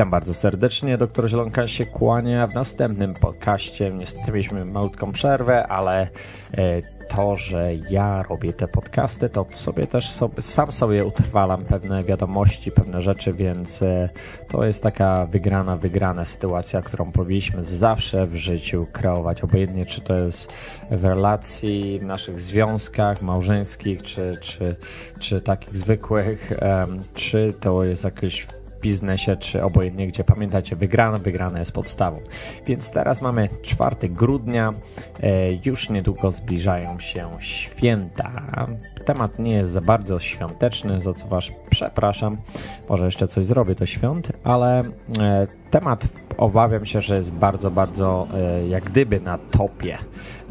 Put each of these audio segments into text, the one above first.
Witam bardzo serdecznie. Doktor Zielonka się kłania w następnym podcaście. Niestety mieliśmy malutką przerwę, ale e, to, że ja robię te podcasty, to sobie też sobie, sam sobie utrwalam pewne wiadomości, pewne rzeczy, więc e, to jest taka wygrana, wygrana sytuacja, którą powinniśmy zawsze w życiu kreować. Obojętnie, czy to jest w relacji, w naszych związkach małżeńskich, czy, czy, czy takich zwykłych, czy to jest biznesie, czy obojętnie gdzie. Pamiętajcie, wygrana, wygrana jest podstawą. Więc teraz mamy 4 grudnia, e, już niedługo zbliżają się święta. Temat nie jest za bardzo świąteczny, za co Was przepraszam. Może jeszcze coś zrobię do świąt, ale e, temat obawiam się, że jest bardzo, bardzo e, jak gdyby na topie.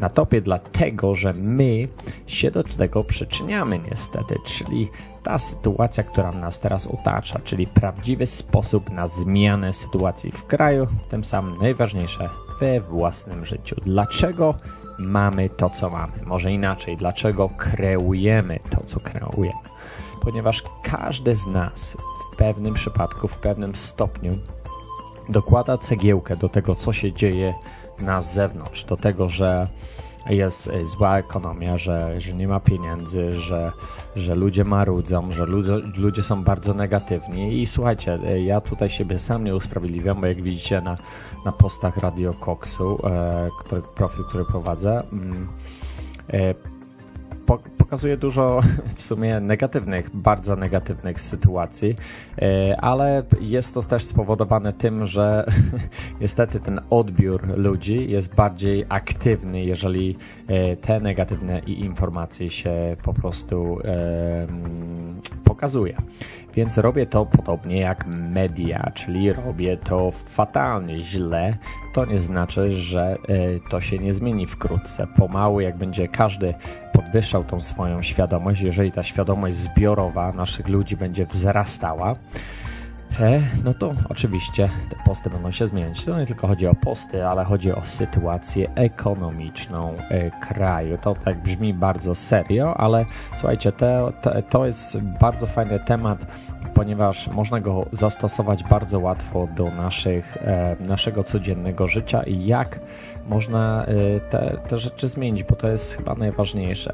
Na topie dlatego, że my się do tego przyczyniamy niestety, czyli ta sytuacja, która nas teraz otacza, czyli prawdziwy sposób na zmianę sytuacji w kraju, tym samym najważniejsze we własnym życiu. Dlaczego mamy to, co mamy? Może inaczej, dlaczego kreujemy to, co kreujemy? Ponieważ każdy z nas w pewnym przypadku, w pewnym stopniu dokłada cegiełkę do tego, co się dzieje na zewnątrz, do tego, że jest e, zła ekonomia, że, że nie ma pieniędzy, że, że ludzie marudzą, że ludzie, ludzie są bardzo negatywni. I słuchajcie, e, ja tutaj siebie sam nie usprawiedliwiam, bo jak widzicie na, na postach Radio Koksu, e, który, profil, który prowadzę, mm, e, pokazuje dużo w sumie negatywnych, bardzo negatywnych sytuacji, e, ale jest to też spowodowane tym, że niestety ten odbiór ludzi jest bardziej aktywny, jeżeli e, te negatywne informacje się po prostu pokazuje. Więc robię to podobnie jak media, czyli robię to fatalnie, źle. To nie znaczy, że e, to się nie zmieni wkrótce. Pomału, jak będzie każdy podwyższał tą swoją świadomość, jeżeli ta świadomość zbiorowa naszych ludzi będzie wzrastała, no to oczywiście te posty będą się zmieniać. To nie tylko chodzi o posty, ale chodzi o sytuację ekonomiczną e, kraju. To tak brzmi bardzo serio, ale słuchajcie, to, to, to jest bardzo fajny temat, ponieważ można go zastosować bardzo łatwo do naszych, e, naszego codziennego życia i jak można te, te rzeczy zmienić, bo to jest chyba najważniejsze.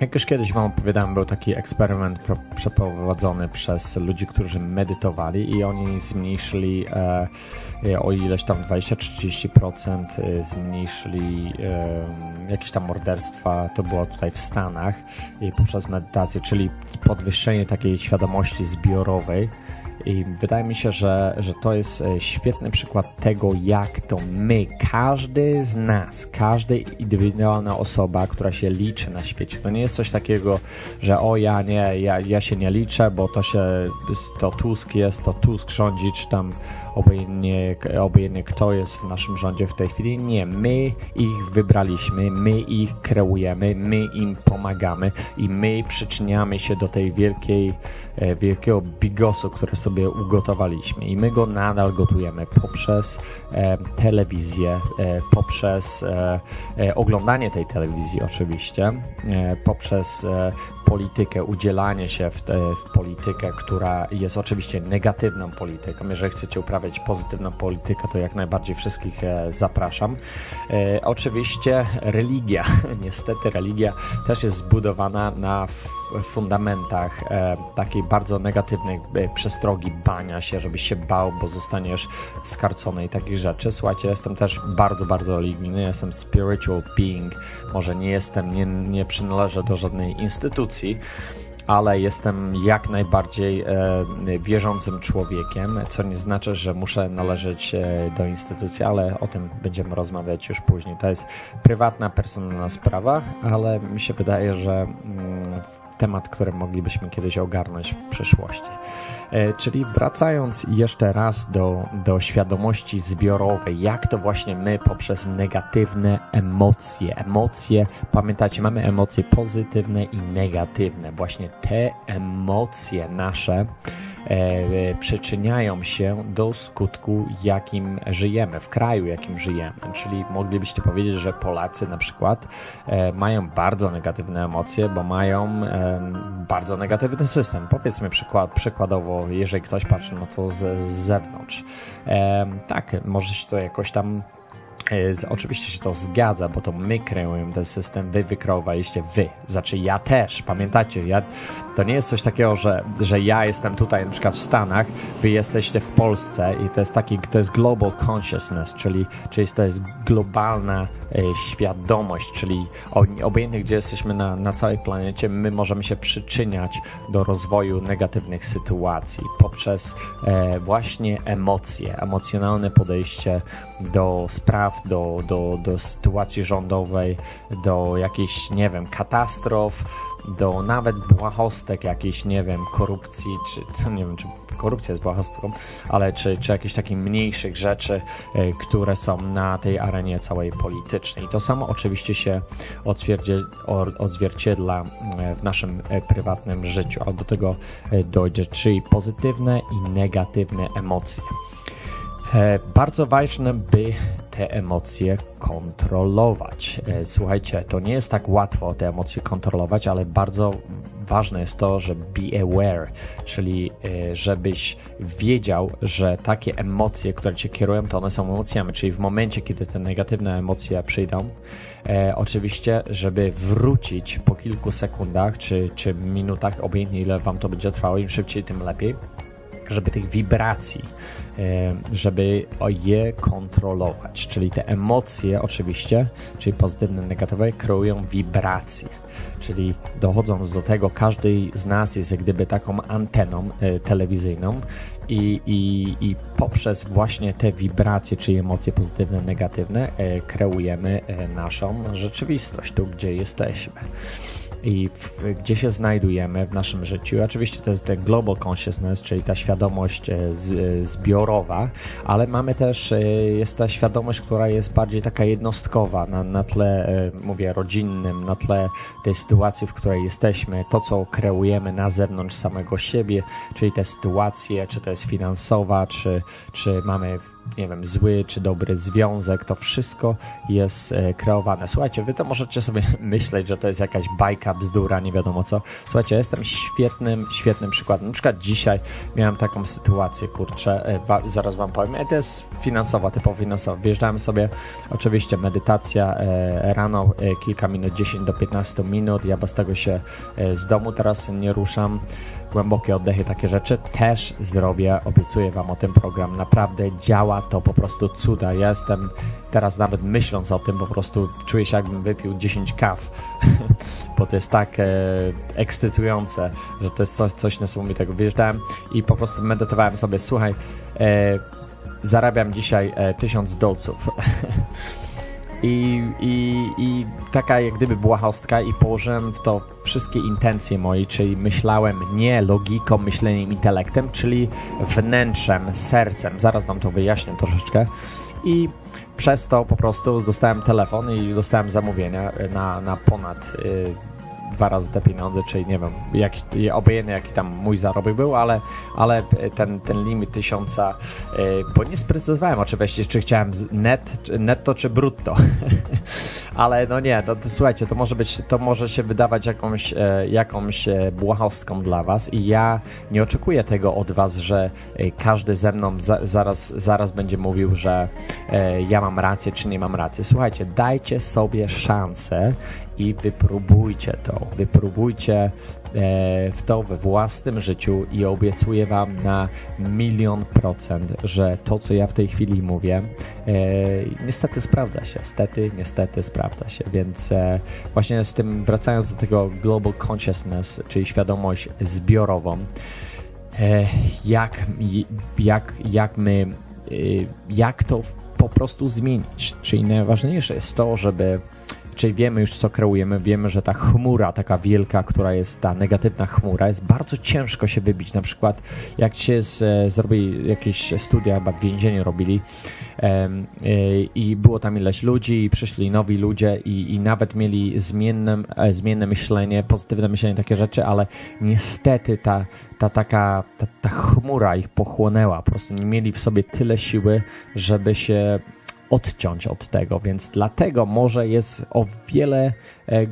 Jak już kiedyś Wam opowiadałem, był taki eksperyment przeprowadzony przez ludzi, którzy medytowali i oni zmniejszyli e, o ileś tam 20-30% e, zmniejszyli e, jakieś tam morderstwa, to było tutaj w Stanach i poprzez medytację, czyli podwyższenie takiej świadomości zbiorowej i wydaje mi się, że, że to jest e, świetny przykład tego, jak to my, każdy z nas, każda indywidualna osoba, która się liczy na świecie, to nie jest coś takiego, że o ja nie, ja, ja się nie liczę, bo to się, to Tusk jest, to Tusk rządzi, czy tam obojętnie, obojętnie kto jest w naszym rządzie w tej chwili. Nie, my ich wybraliśmy, my ich kreujemy, my im pomagamy i my przyczyniamy się do tej wielkiej, e, wielkiego bigosu, który sobie ugotowaliśmy i my go nadal gotujemy poprzez e, telewizję, e, poprzez e, e oglądanie tej telewizji oczywiście, e, poprzez politykę, udzielanie się w, te, w, politykę, która jest oczywiście negatywną polityką. Jeżeli chcecie uprawiać pozytywną politykę, to jak najbardziej wszystkich e, zapraszam. E, oczywiście religia, niestety religia też jest zbudowana na fundamentach e, takiej bardzo negatywnej przestrogi, bania się, żebyś się bał, bo zostaniesz skarcony i takich rzeczy. Słuchajcie, jestem też bardzo, bardzo religijny, jestem spiritual being, może nie jestem, nie, nie przynależę do żadnej instytucji, ale jestem jak najbardziej e, wierzącym człowiekiem, co nie znaczy, że muszę należeć e, do instytucji, ale o tym będziemy rozmawiać już później. To jest prywatna, personalna sprawa, ale mi się wydaje, że mm, temat, który moglibyśmy kiedyś ogarnąć w przyszłości. E, czyli wracając jeszcze raz do, do świadomości zbiorowej, jak to właśnie my poprzez negatywne emocje, emocje, pamiętacie, mamy emocje pozytywne i negatywne, właśnie te emocje nasze e, przyczyniają się do skutku, jakim żyjemy, w kraju, jakim żyjemy. Czyli moglibyście powiedzieć, że Polacy na przykład e, mają bardzo negatywne emocje, bo mają e, bardzo negatywny system. Powiedzmy przykład, przykładowo, jeżeli ktoś patrzy na to z, z zewnątrz. E, tak, może się to jakoś tam E, oczywiście się to zgadza, bo to my kreujemy ten system, wy wykreowaliście wy. Znaczy ja też, pamiętacie, ja, to nie jest coś takiego, że, że ja jestem tutaj na przykład w Stanach, wy jesteście w Polsce i to jest taki, to jest global consciousness, czyli, czyli to jest globalna świadomość, czyli obojętnie gdzie jesteśmy na, na całej planecie, my możemy się przyczyniać do rozwoju negatywnych sytuacji poprzez e, właśnie emocje, emocjonalne podejście do spraw, do, do, do sytuacji rządowej, do jakichś, nie wiem, katastrof, do nawet błahostek jakiejś, nie wiem, korupcji, czy nie wiem, czy korupcja jest błahostką, ale czy, czy jakichś takich mniejszych rzeczy, e, które są na tej arenie całej politycznej. To samo oczywiście się odzwierciedla e, w naszym e, prywatnym życiu, a do tego dojdzie, czyli pozytywne i negatywne emocje. E, bardzo ważne, by te emocje kontrolować. E, słuchajcie, to nie jest tak łatwo te emocje kontrolować, ale bardzo ważne jest to, że be aware, czyli e, żebyś wiedział, że takie emocje, które cię kierują, to one są emocjami, czyli w momencie, kiedy te negatywne emocje przyjdą, oczywiście, żeby wrócić po kilku sekundach czy, czy minutach, obojętnie ile wam to będzie trwało, im szybciej, tym lepiej żeby tych wibracji, e, żeby je kontrolować. Czyli te emocje, oczywiście, czyli pozytywne, negatywne, kreują wibracje. Czyli dochodząc do tego, każdy z nas jest jak gdyby taką anteną e, telewizyjną i, i, i poprzez właśnie te wibracje, czyli emocje pozytywne, negatywne, e, kreujemy naszą rzeczywistość, tu gdzie jesteśmy i w, gdzie się znajdujemy w naszym życiu. Oczywiście to jest ten global consciousness, czyli ta świadomość e, z, e, zbiorowa, ale mamy też, e, jest ta świadomość, która jest bardziej taka jednostkowa na, na tle, mówię, rodzinnym, na tle tej sytuacji, w której jesteśmy, to, co kreujemy na zewnątrz samego siebie, czyli te sytuacje, czy to jest finansowa, czy, czy mamy nie wiem, zły czy dobry związek, to wszystko jest e, kreowane. Słuchajcie, wy to możecie sobie myśleć, że to jest jakaś bajka, bzdura, nie wiadomo co. Słuchajcie, jestem świetnym, świetnym przykładem. Na przykład dzisiaj miałem taką sytuację, kurczę, e, zaraz wam powiem, e, to jest finansowa, typowo finansowa. Wjeżdżałem sobie, oczywiście medytacja rano, kilka minut, 10 do 15 minut, ja bez tego się z domu teraz nie ruszam głębokie oddechy, takie rzeczy też zrobię. Obiecuję Wam o tym program. Naprawdę działa to po prostu cuda. Ja jestem teraz nawet myśląc o tym, po prostu czuję się jakbym wypił 10 kaw, bo to jest tak e, ekscytujące, że to jest coś, coś niesamowitego. Wjeżdżałem i po prostu medytowałem sobie, słuchaj, e, zarabiam dzisiaj e, 1000 dolców. I, i, I taka jak gdyby była hostka i położyłem w to wszystkie intencje moje, czyli myślałem nie logiką, myśleniem, intelektem, czyli wnętrzem, sercem. Zaraz wam to wyjaśnię troszeczkę. I przez to po prostu dostałem telefon i dostałem zamówienia na, na ponad y, dwa razy te pieniądze, czyli nie wiem, jak, obojętnie jaki tam mój zarobek był, ale, ale ten, ten limit tysiąca, e, bo nie sprecyzowałem oczywiście, czy chciałem net, netto czy brutto, ale no nie, to, to, słuchajcie, to może być, to może się wydawać jakąś, e, jakąś e, błahostką dla was i ja nie oczekuję tego od was, że każdy ze mną za, zaraz, zaraz będzie mówił, że ja mam rację, czy nie mam racji. Słuchajcie, dajcie sobie szansę i wypróbujcie to. Wypróbujcie e, w to we własnym życiu i obiecuję Wam na milion procent, że to, co ja w tej chwili mówię, e, niestety sprawdza się. Niestety, niestety sprawdza się. Więc e, właśnie z tym, wracając do tego Global Consciousness, czyli świadomość zbiorową, jak, jak, jak my, jak to po prostu zmienić. Czyli najważniejsze jest to, żeby czyli wiemy już, co kreujemy, wiemy, że ta chmura taka wielka, która jest ta negatywna chmura, jest bardzo ciężko się wybić. Na przykład, jak się z, e, zrobili jakieś studia, chyba w więzieniu robili, i było tam ileś ludzi i przyszli nowi ludzie i, i nawet mieli zmienne, zmienne myślenie, pozytywne myślenie, takie rzeczy, ale niestety ta, ta taka ta, ta chmura ich pochłonęła. Po prostu nie mieli w sobie tyle siły, żeby się odciąć od tego, więc dlatego może jest o wiele e, e,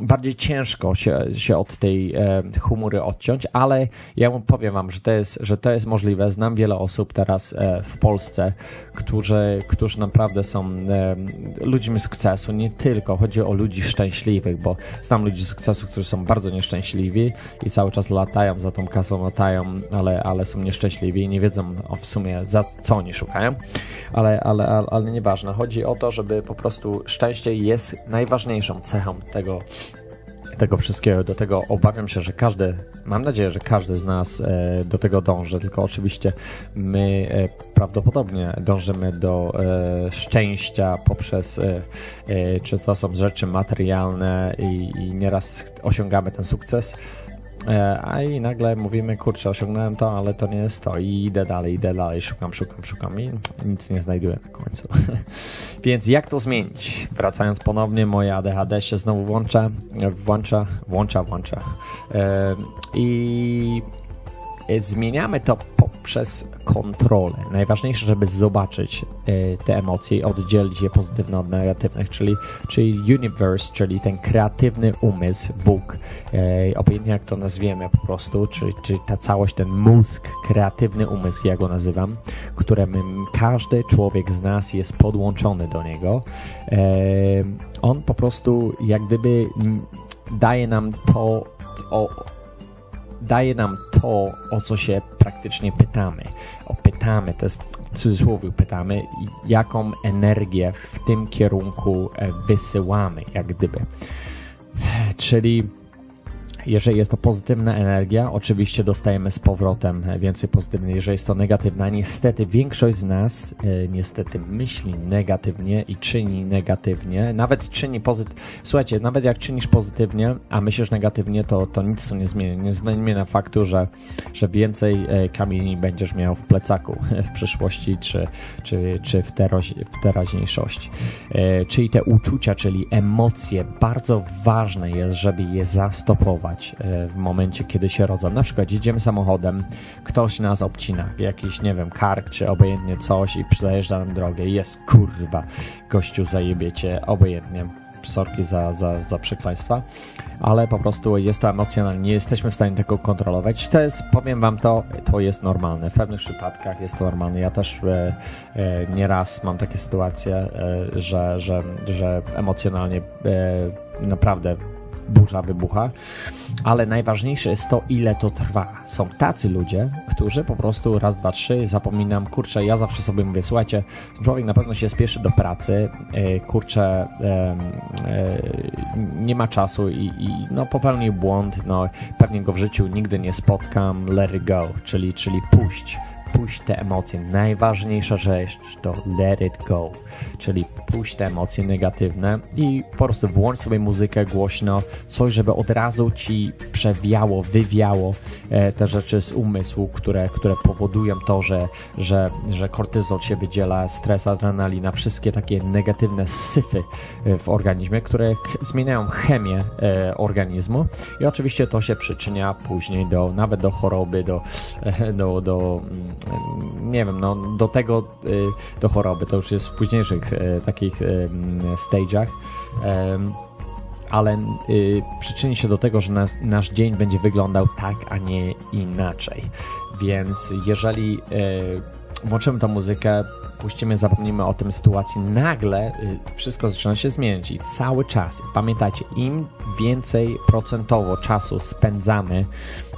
bardziej ciężko się, się od tej e, humory odciąć, ale ja powiem wam, że to, jest, że to jest możliwe. Znam wiele osób teraz e, w Polsce, którzy, którzy naprawdę są e, ludźmi sukcesu, nie tylko, chodzi o ludzi szczęśliwych, bo znam ludzi sukcesu, którzy są bardzo nieszczęśliwi i cały czas latają za tą kasą, latają, ale, ale są nieszczęśliwi i nie wiedzą w sumie za co oni szukają, ale, ale, ale, ale nieważne. Chodzi o to, żeby po prostu szczęście jest najważniejszą cechą tego, tego wszystkiego. Do tego obawiam się, że każdy, mam nadzieję, że każdy z nas e, do tego dąży, tylko oczywiście my e, prawdopodobnie dążymy do e, szczęścia poprzez, czy to są rzeczy materialne i, i nieraz osiągamy ten sukces a i nagle mówimy, kurczę, osiągnąłem to, ale to nie jest to i idę dalej, idę dalej, szukam, szukam, szukam i nic nie znajduję na końcu. Więc jak to zmienić? Wracając ponownie, moje ADHD się znowu włącza, włącza, włącza, włącza. E, I zmieniamy to poprzez kontrolę. Najważniejsze, żeby zobaczyć e, te emocje i oddzielić je pozytywne od negatywnych, czyli, czyli universe, czyli ten kreatywny umysł, Bóg, e, obojętnie jak to nazwiemy po prostu, czyli, czyli ta całość, ten mózg, kreatywny umysł, ja go nazywam, którym każdy człowiek z nas jest podłączony do niego. E, on po prostu jak gdyby daje nam to o, daje nam to, o co się praktycznie pytamy. O pytamy, to jest w cudzysłowie pytamy, jaką energię w tym kierunku e, wysyłamy, jak gdyby. Czyli jeżeli jest to pozytywna energia, oczywiście dostajemy z powrotem więcej pozytywnej. Jeżeli jest to negatywna, niestety większość z nas e, niestety myśli negatywnie i czyni negatywnie. Nawet czyni pozytywnie. Słuchajcie, nawet jak czynisz pozytywnie, a myślisz negatywnie, to, to nic to nie zmieni. Nie zmienia faktu, że, że więcej e, kamieni będziesz miał w plecaku w przyszłości czy, czy, czy w, teroz, w teraźniejszości. E, czyli te uczucia, czyli emocje, bardzo ważne jest, żeby je zastopować E, w momencie, kiedy się rodzą. Na przykład jedziemy samochodem, ktoś nas obcina, jakiś, nie wiem, kark czy obojętnie coś i zajeżdża nam drogę i jest kurwa, gościu zajebiecie, obojętnie sorki za, za, za przekleństwa, ale po prostu jest to emocjonalne, nie jesteśmy w stanie tego kontrolować. To jest, powiem wam to, to jest normalne. W pewnych przypadkach jest to normalne. Ja też e, e, nieraz mam takie sytuacje, e, że, że, że emocjonalnie e, naprawdę burza wybucha, ale najważniejsze jest to, ile to trwa. Są tacy ludzie, którzy po prostu raz, dwa, trzy, zapominam, kurczę, ja zawsze sobie mówię, słuchajcie, człowiek na pewno się spieszy do pracy, e, kurczę, e, nie ma czasu i, i no, popełnił błąd, no, pewnie go w życiu nigdy nie spotkam, let it go, czyli, czyli puść puść te emocje. Najważniejsza rzecz to let it go, czyli puść te emocje negatywne i po prostu włącz sobie muzykę głośno, coś, żeby od razu ci przewiało, wywiało e, te rzeczy z umysłu, które, które powodują to, że, że, że kortyzol się wydziela, stres, adrenalina, wszystkie takie negatywne syfy e, w organizmie, które zmieniają chemię e, organizmu i oczywiście to się przyczynia później do, nawet do choroby, do, do, do mm, nie wiem, no, do tego, y, do choroby, to już jest w późniejszych y, takich y, stage'ach, ale przyczyni się do tego, że nas, nasz dzień będzie wyglądał tak, a nie inaczej. Więc jeżeli włączymy tą muzykę, puścimy, zapomnimy o tym sytuacji, nagle wszystko zaczyna się zmieniać i cały czas, pamiętajcie, im więcej procentowo czasu spędzamy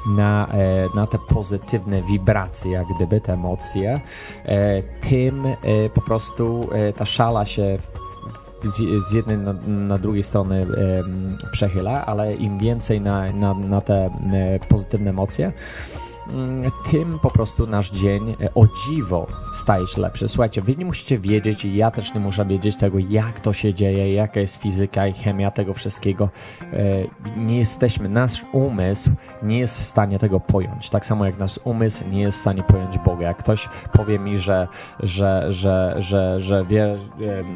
na, e, na te pozytywne wibracje, jak gdyby te emocje, e, tym e, po prostu ta szala się z, jednej na, na drugiej strony przechyla, ale im więcej na, na, na te pozytywne emocje, tym po prostu nasz dzień e, o dziwo staje się lepszy. Słuchajcie, wy nie musicie wiedzieć i ja też nie muszę wiedzieć tego, jak to się dzieje, jaka jest fizyka i chemia tego wszystkiego. E, nie jesteśmy, nasz umysł nie jest w stanie tego pojąć. Tak samo jak nasz umysł nie jest w stanie pojąć Boga. Jak ktoś powie mi, że, że, że, że, że wie,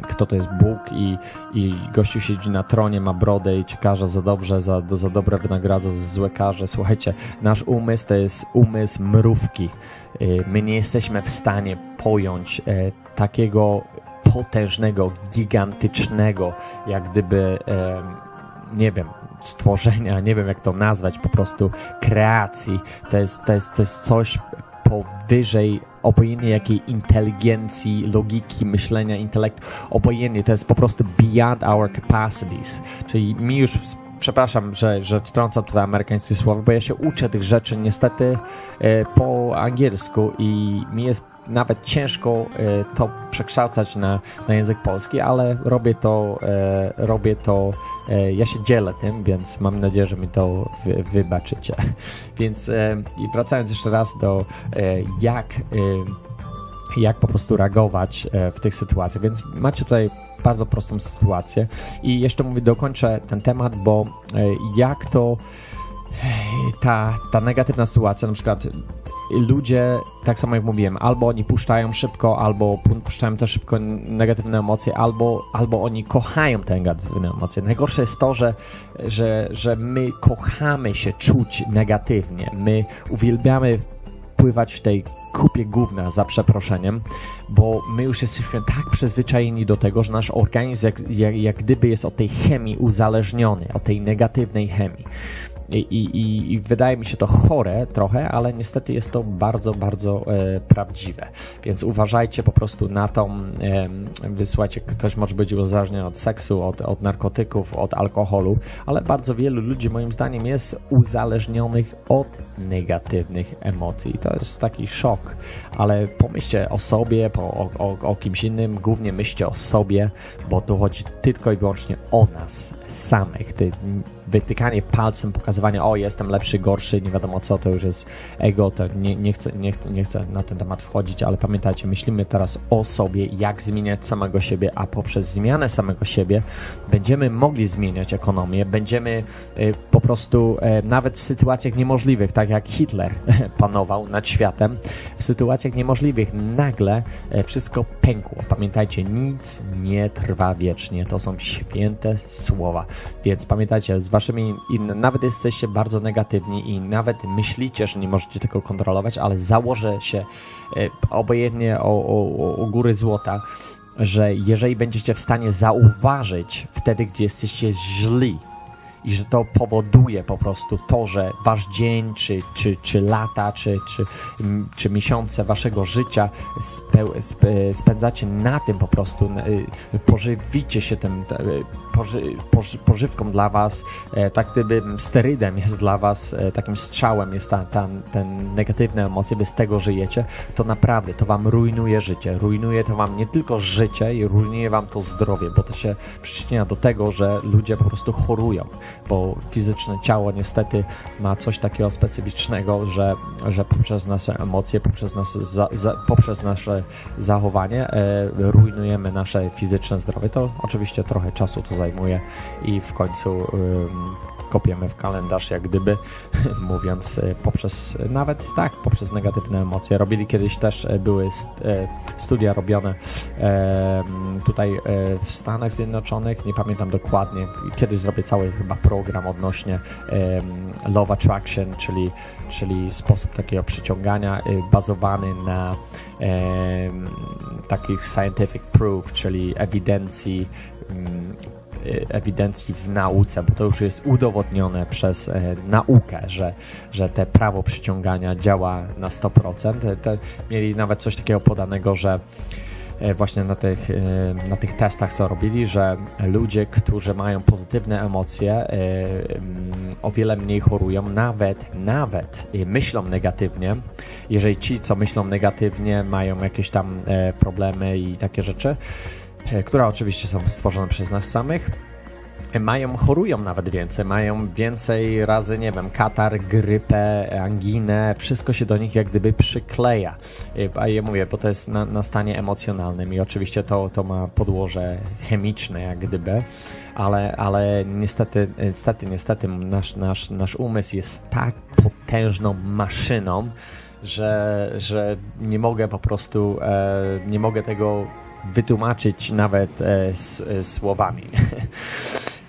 kto to jest Bóg i, i gościu siedzi na tronie, ma brodę i ci za dobrze, za, za dobre wynagradza, za złe karze. Słuchajcie, nasz umysł to jest umysł mrówki. Y, my nie jesteśmy w stanie pojąć e, takiego potężnego, gigantycznego, jak gdyby, nie wiem, stworzenia, nie wiem jak to nazwać, po prostu kreacji. To jest, to jest, to jest coś powyżej obojętnie jakiej inteligencji, logiki, myślenia, intelektu, obojętnie, to jest po prostu beyond our capacities. Czyli mi już przepraszam, że, że wtrącam tutaj amerykańskie słowa, bo ja się uczę tych rzeczy niestety e, po angielsku i mi jest nawet ciężko e, to przekształcać na, na język polski, ale robię to, e, robię to, ja się dzielę tym, więc mam nadzieję, że mi to wy, wybaczycie. Więc i wracając jeszcze raz do jak jak po prostu reagować w tych sytuacjach. Więc macie tutaj bardzo prostą sytuację. I jeszcze mówię, dokończę ten temat, bo e, jak to e, ta, ta negatywna sytuacja, na przykład ludzie, tak samo jak mówiłem, albo oni puszczają szybko, albo puszczają też szybko negatywne emocje, albo, albo oni kochają te negatywne emocje. Najgorsze jest to, że, że, że my kochamy się czuć negatywnie. My uwielbiamy pływać w tej kupie gówna, za przeproszeniem, bo my już jesteśmy tak przyzwyczajeni do tego, że nasz organizm jak, jak, jak gdyby jest od tej chemii uzależniony, od tej negatywnej chemii. I, i, I, wydaje mi się to chore trochę, ale niestety jest to bardzo, bardzo e, prawdziwe. Więc uważajcie po prostu na tą, e, słuchajcie, ktoś może być uzależniony od seksu, od, od narkotyków, od alkoholu, ale bardzo wielu ludzi moim zdaniem jest uzależnionych od negatywnych emocji. To jest taki szok, ale pomyślcie o sobie, po, o, o, o kimś innym, głównie myślcie o sobie, bo tu chodzi tylko i wyłącznie o nas samych. Ty, wytykanie palcem, pokazywanie, o jestem lepszy, gorszy, nie wiadomo co, to już jest ego, to nie, nie, chcę, nie, nie chcę na ten temat wchodzić, ale pamiętajcie, myślimy teraz o sobie, jak zmieniać samego siebie, a poprzez zmianę samego siebie będziemy mogli zmieniać ekonomię, będziemy y, po prostu y, nawet w sytuacjach niemożliwych, tak jak Hitler panował nad światem, w sytuacjach niemożliwych nagle y, wszystko pękło. Pamiętajcie, nic nie trwa wiecznie, to są święte słowa, więc pamiętajcie, z waszymi, nawet jesteście bardzo negatywni i nawet myślicie, że nie możecie tego kontrolować, ale założę się e, obojętnie o, o, o góry złota, że jeżeli będziecie w stanie zauważyć wtedy, gdzie jesteście źli, i że to powoduje po prostu to, że wasz dzień, czy, czy, czy lata, czy, czy, czy miesiące waszego życia spędzacie na tym po prostu, y, pożywicie się tym poży, poży, pożywką dla was, e, tak gdyby sterydem jest dla was, e, takim strzałem jest ta, ta, ten negatywne emocje, wy z tego żyjecie, to naprawdę to wam rujnuje życie. Rujnuje to wam nie tylko życie i rujnuje wam to zdrowie, bo to się przyczynia do tego, że ludzie po prostu chorują bo fizyczne ciało niestety ma coś takiego specyficznego, że, że poprzez nasze emocje, poprzez, nas, za, za, poprzez nasze zachowanie e, rujnujemy nasze fizyczne zdrowie. To oczywiście trochę czasu to zajmuje i w końcu kopiemy w kalendarz, jak gdyby, mówiąc e, poprzez, nawet tak, poprzez negatywne emocje. Robili kiedyś też, e, były e, studia robione tutaj w Stanach Zjednoczonych, nie pamiętam dokładnie, kiedyś zrobię cały chyba program odnośnie Love Attraction, czyli, czyli sposób takiego przyciągania bazowany na takich scientific proof, czyli ewidencji ewidencji w nauce, bo to już jest udowodnione przez e, naukę, że, że te prawo przyciągania działa na 100%. Te, mieli nawet coś takiego podanego, że e, właśnie na tych, e, na tych testach, co robili, że ludzie, którzy mają pozytywne emocje, mm, o wiele mniej chorują, nawet, nawet myślą negatywnie. Jeżeli ci, co myślą negatywnie, mają jakieś tam problemy i takie rzeczy, E, które oczywiście są stworzone przez nas samych, mają, chorują nawet więcej, mają więcej razy, nie wiem, katar, grypę, anginę, wszystko się do nich jak gdyby przykleja. A ja mówię, bo to jest na, na stanie emocjonalnym i oczywiście to, to ma podłoże chemiczne jak gdyby, ale, ale niestety, niestety, niestety nasz, nasz, nasz umysł jest tak potężną maszyną, że, że nie mogę po prostu, e, nie mogę tego wytłumaczyć nawet e, słowami.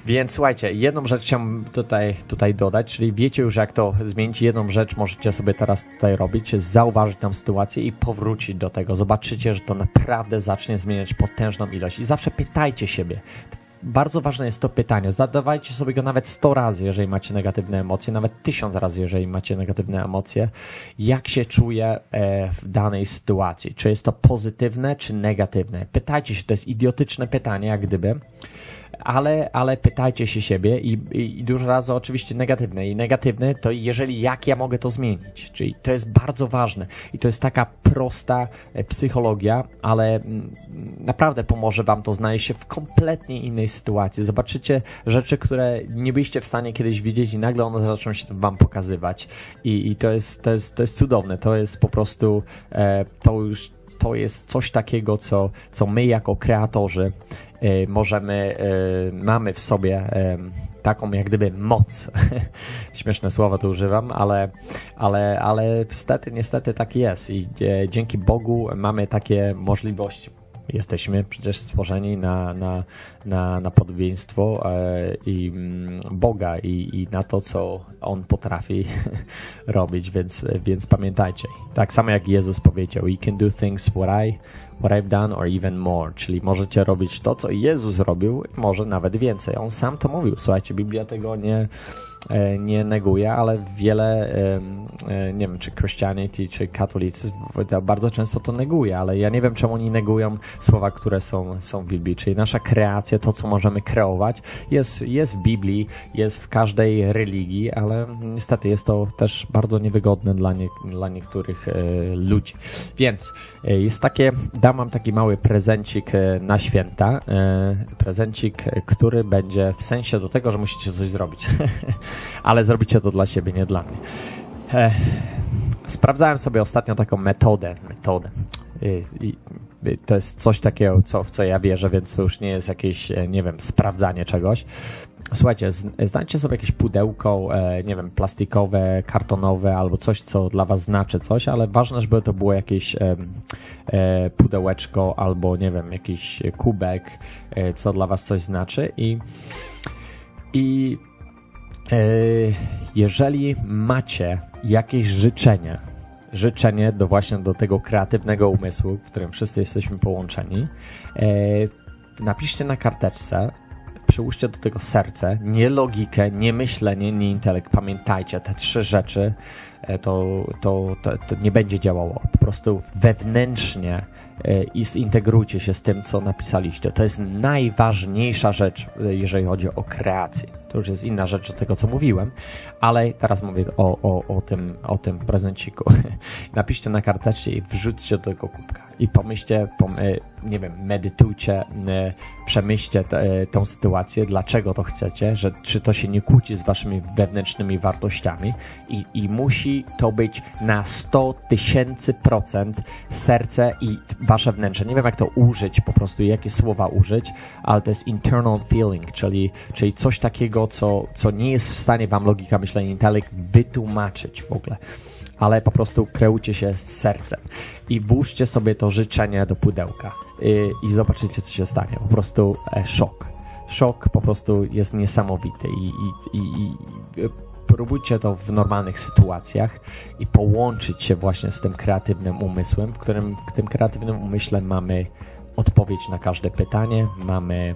Więc słuchajcie, jedną rzecz chciałbym tutaj, tutaj dodać, czyli wiecie już jak to zmienić. Jedną rzecz możecie sobie teraz tutaj robić, zauważyć tam sytuację i powrócić do tego. Zobaczycie, że to naprawdę zacznie zmieniać potężną ilość. I zawsze pytajcie siebie. Bardzo ważne jest to pytanie. Zadawajcie sobie go nawet 100 razy, jeżeli macie negatywne emocje, nawet 1000 razy, jeżeli macie negatywne emocje. Jak się czuję e, w danej sytuacji? Czy jest to pozytywne, czy negatywne? Pytajcie się, to jest idiotyczne pytanie, jak gdyby ale, ale pytajcie się siebie i, i, i dużo razy oczywiście negatywne. I negatywne to jeżeli jak ja mogę to zmienić. Czyli to jest bardzo ważne. I to jest taka prosta e, psychologia, ale mm, naprawdę pomoże wam to znaleźć się w kompletnie innej sytuacji. Zobaczycie rzeczy, które nie byliście w stanie kiedyś widzieć i nagle one zaczną się wam pokazywać. I, i to, jest, to, jest, to jest cudowne. To jest po prostu, e, to już to jest coś takiego, co, co my jako kreatorzy Y, możemy, y, mamy w sobie taką jak gdyby moc. Śmieszne słowa tu używam, ale, ale, ale niestety, niestety tak jest i e, dzięki Bogu mamy takie możliwości. Jesteśmy przecież stworzeni na, na, na, na podobieństwo e, i mm, Boga i, i na to, co On potrafi robić, więc, więc pamiętajcie. Tak samo jak Jezus powiedział, You can do things what I what I've done or even more, czyli możecie robić to, co Jezus robił, może nawet więcej. On sam to mówił. Słuchajcie, Biblia tego nie, E, nie neguje, ale wiele, e, nie wiem, czy Christianity, czy katolicyzm bardzo często to neguje, ale ja nie wiem, czemu oni negują słowa, które są, są w Biblii, czyli nasza kreacja, to, co możemy kreować, jest, jest w Biblii, jest w każdej religii, ale niestety jest to też bardzo niewygodne dla, nie, dla niektórych e, ludzi. Więc jest takie, dam wam taki mały prezencik na święta, prezencik, który będzie w sensie do tego, że musicie coś zrobić. ale zrobicie to dla siebie, nie dla mnie. sprawdzałem sobie ostatnio taką metodę, metodę. To jest coś takiego, co, w co ja wierzę, więc to już nie jest jakieś, e, nie wiem, sprawdzanie czegoś. Słuchajcie, znajdźcie sobie jakieś pudełko, e, nie wiem, plastikowe, kartonowe albo coś, co dla was znaczy coś, ale ważne, żeby to było jakieś e, pudełeczko albo, nie wiem, jakiś kubek, co dla was coś znaczy i i jeżeli macie jakieś życzenie, życzenie do właśnie do tego kreatywnego umysłu, w którym wszyscy jesteśmy połączeni, e, napiszcie na karteczce, przyłóżcie do tego serce, nie logikę, nie myślenie, nie intelekt. Pamiętajcie, te trzy rzeczy e, to, to, to, to nie będzie działało. Po prostu wewnętrznie i zintegrujcie się z tym, co napisaliście. To jest najważniejsza rzecz, jeżeli chodzi o kreację. To już jest inna rzecz od tego, co mówiłem, ale teraz mówię o, o, o, tym, o tym prezenciku. Napiszcie na karteczce i wrzućcie do tego kubka. I pomyślcie, pom e, nie wiem, medytujcie, e, przemyślcie e, tą sytuację, dlaczego to chcecie, że czy to się nie kłóci z waszymi wewnętrznymi wartościami i, i musi to być na 100 tysięcy procent serce i wasze wnętrze. Nie wiem, jak to użyć, po prostu jakie słowa użyć, ale to jest internal feeling, czyli, czyli coś takiego, tego, co, co nie jest w stanie wam logika myślenia, intelekt wytłumaczyć w ogóle. Ale po prostu kreujcie się z sercem i włóżcie sobie to życzenie do pudełka i, i zobaczycie, co się stanie. Po prostu e, szok. Szok po prostu jest niesamowity i, i, i, i próbujcie to w normalnych sytuacjach i połączyć się właśnie z tym kreatywnym umysłem, w którym w tym kreatywnym umyśle mamy odpowiedź na każde pytanie, mamy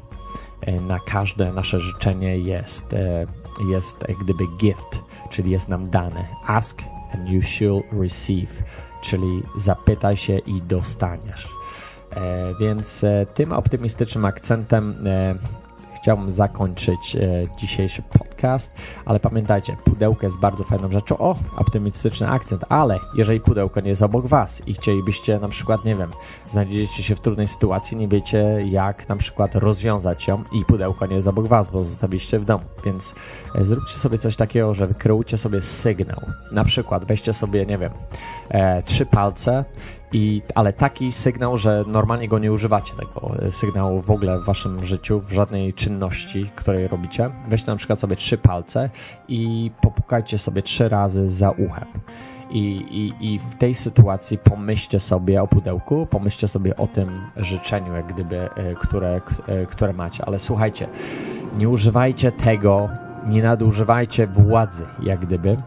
na każde nasze życzenie jest, e, jest jak gdyby gift, czyli jest nam dane. Ask and you shall receive, czyli zapytaj się i dostaniesz. E, więc tym optymistycznym akcentem chciałbym zakończyć e, dzisiejszy podcast, ale pamiętajcie, pudełko jest bardzo fajną rzeczą. O, optymistyczny akcent, ale jeżeli pudełko nie jest obok Was i chcielibyście na przykład, nie wiem, znajdziecie się w trudnej sytuacji, nie wiecie jak na przykład rozwiązać ją i pudełko nie jest obok Was, bo zostawiliście w domu, więc e, zróbcie sobie coś takiego, że wykreujcie sobie sygnał. Na przykład weźcie sobie, nie wiem, e, trzy palce i, ale taki sygnał, że normalnie go nie używacie tego e, sygnału w ogóle w waszym życiu, w żadnej czynności, której robicie. Weźcie na przykład sobie trzy palce i popukajcie sobie trzy razy za uchem. I, i, I w tej sytuacji pomyślcie sobie o pudełku, pomyślcie sobie o tym życzeniu, jak gdyby, e, które, e, które macie. Ale słuchajcie, nie używajcie tego, nie nadużywajcie władzy, jak gdyby.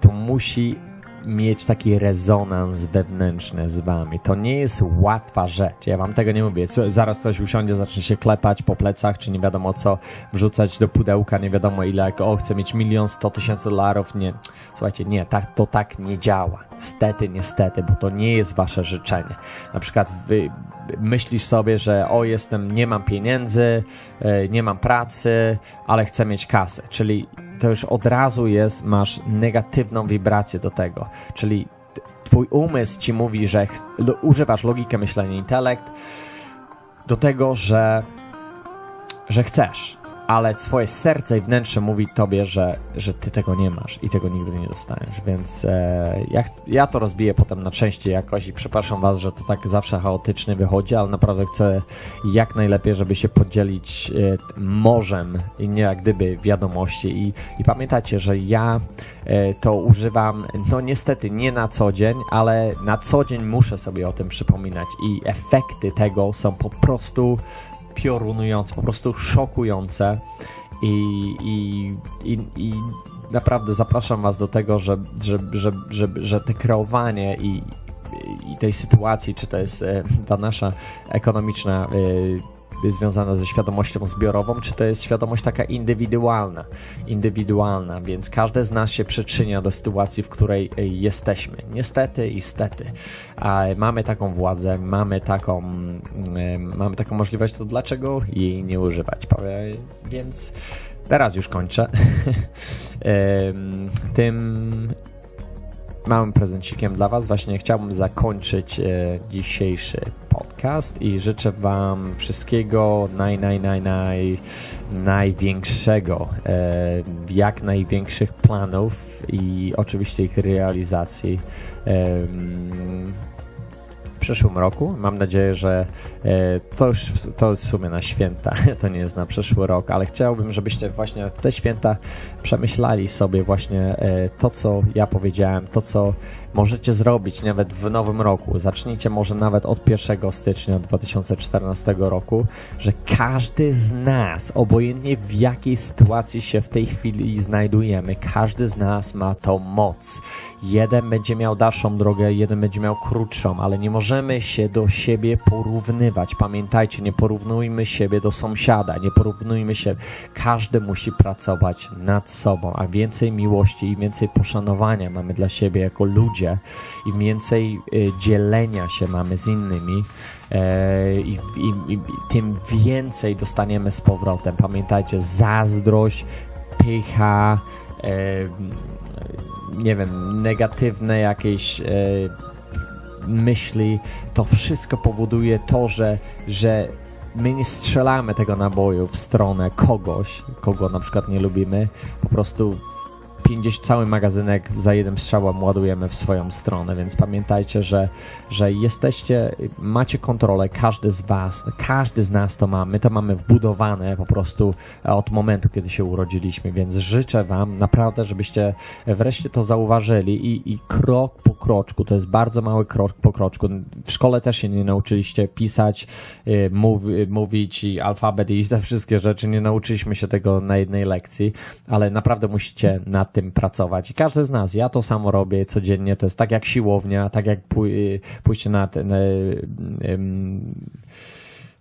To musi mieć taki rezonans wewnętrzny z wami. To nie jest łatwa rzecz. Ja wam tego nie mówię. Zaraz ktoś usiądzie, zacznie się klepać po plecach, czy nie wiadomo co, wrzucać do pudełka, nie wiadomo ile, jak o, chcę mieć milion, sto tysięcy dolarów. Nie. Słuchajcie, nie, tak, to tak nie działa. Stety, niestety, bo to nie jest wasze życzenie. Na przykład wy myślisz sobie, że o, jestem, nie mam pieniędzy, e, nie mam pracy, ale chcę mieć kasę. Czyli to już od razu jest, masz negatywną wibrację do tego. Czyli twój umysł ci mówi, że używasz logikę myślenia, intelekt do tego, że, że chcesz ale swoje serce i wnętrze mówi tobie, że, że ty tego nie masz i tego nigdy nie dostaniesz, więc e, ja, ja to rozbiję potem na części jakoś i przepraszam was, że to tak zawsze chaotycznie wychodzi, ale naprawdę chcę jak najlepiej, żeby się podzielić e, morzem i nie jak gdyby wiadomości. I, i pamiętajcie, że ja e, to używam, no niestety nie na co dzień, ale na co dzień muszę sobie o tym przypominać i efekty tego są po prostu piorunujące, po prostu szokujące. I, i, i, i naprawdę zapraszam Was do tego, że, że, że, że, że te kreowanie i, i tej sytuacji, czy to jest e, ta nasza ekonomiczna e, związana ze świadomością zbiorową, czy to jest świadomość taka indywidualna, indywidualna, więc każdy z nas się przyczynia do sytuacji, w której e, jesteśmy. Niestety i stety. Mamy taką władzę, mamy taką, e, mamy taką możliwość, to dlaczego jej nie używać? Więc teraz już kończę. Tym małym prezencikiem dla Was właśnie chciałbym zakończyć e, dzisiejszy podcast i życzę Wam wszystkiego naj, naj, naj, naj, największego, e, jak największych planów i oczywiście ich realizacji. Przyszłym roku. Mam nadzieję, że e, to już to jest w sumie na święta, to nie jest na przyszły rok, ale chciałbym, żebyście właśnie te święta przemyślali sobie właśnie e, to, co ja powiedziałem, to, co możecie zrobić nawet w nowym roku. Zacznijcie może nawet od 1 stycznia 2014 roku, że każdy z nas, obojętnie w jakiej sytuacji się w tej chwili znajdujemy, każdy z nas ma tą moc. Jeden będzie miał dalszą drogę, jeden będzie miał krótszą, ale nie możemy się do siebie porównywać. Pamiętajcie, nie porównujmy siebie do sąsiada, nie porównujmy się. Każdy musi pracować nad sobą, a więcej miłości i więcej poszanowania mamy dla siebie jako ludzie ludzie i więcej y, dzielenia się mamy z innymi e, i, i, i tym więcej dostaniemy z powrotem. Pamiętajcie, zazdrość, pycha, e, nie wiem, negatywne jakieś e, myśli, to wszystko powoduje to, że, że my nie strzelamy tego naboju w stronę kogoś, kogo na przykład nie lubimy, po prostu 50, cały magazynek za jednym strzałem ładujemy w swoją stronę, więc pamiętajcie, że, że jesteście, macie kontrolę, każdy z was, każdy z nas to ma, my to mamy wbudowane po prostu od momentu, kiedy się urodziliśmy, więc życzę wam naprawdę, żebyście wreszcie to zauważyli i, i krok po kroczku, to jest bardzo mały krok po kroczku. W szkole też się nie nauczyliście pisać, y, mów, mówić i alfabet i te wszystkie rzeczy, nie nauczyliśmy się tego na jednej lekcji, ale naprawdę musicie nad tym pracować. I każdy z nas, ja to samo robię codziennie, to jest tak jak siłownia, tak jak pój pójście na ten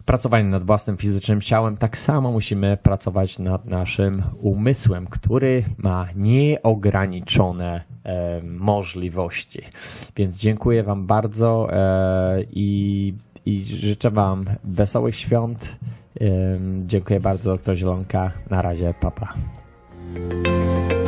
pracowanie nad własnym fizycznym ciałem, tak samo musimy pracować nad naszym umysłem, który ma nieograniczone e, możliwości. Więc dziękuję Wam bardzo e, i, i życzę Wam wesołych świąt Dziękuję bardzo, doktor Zielonka. Na razie, papa. Pa.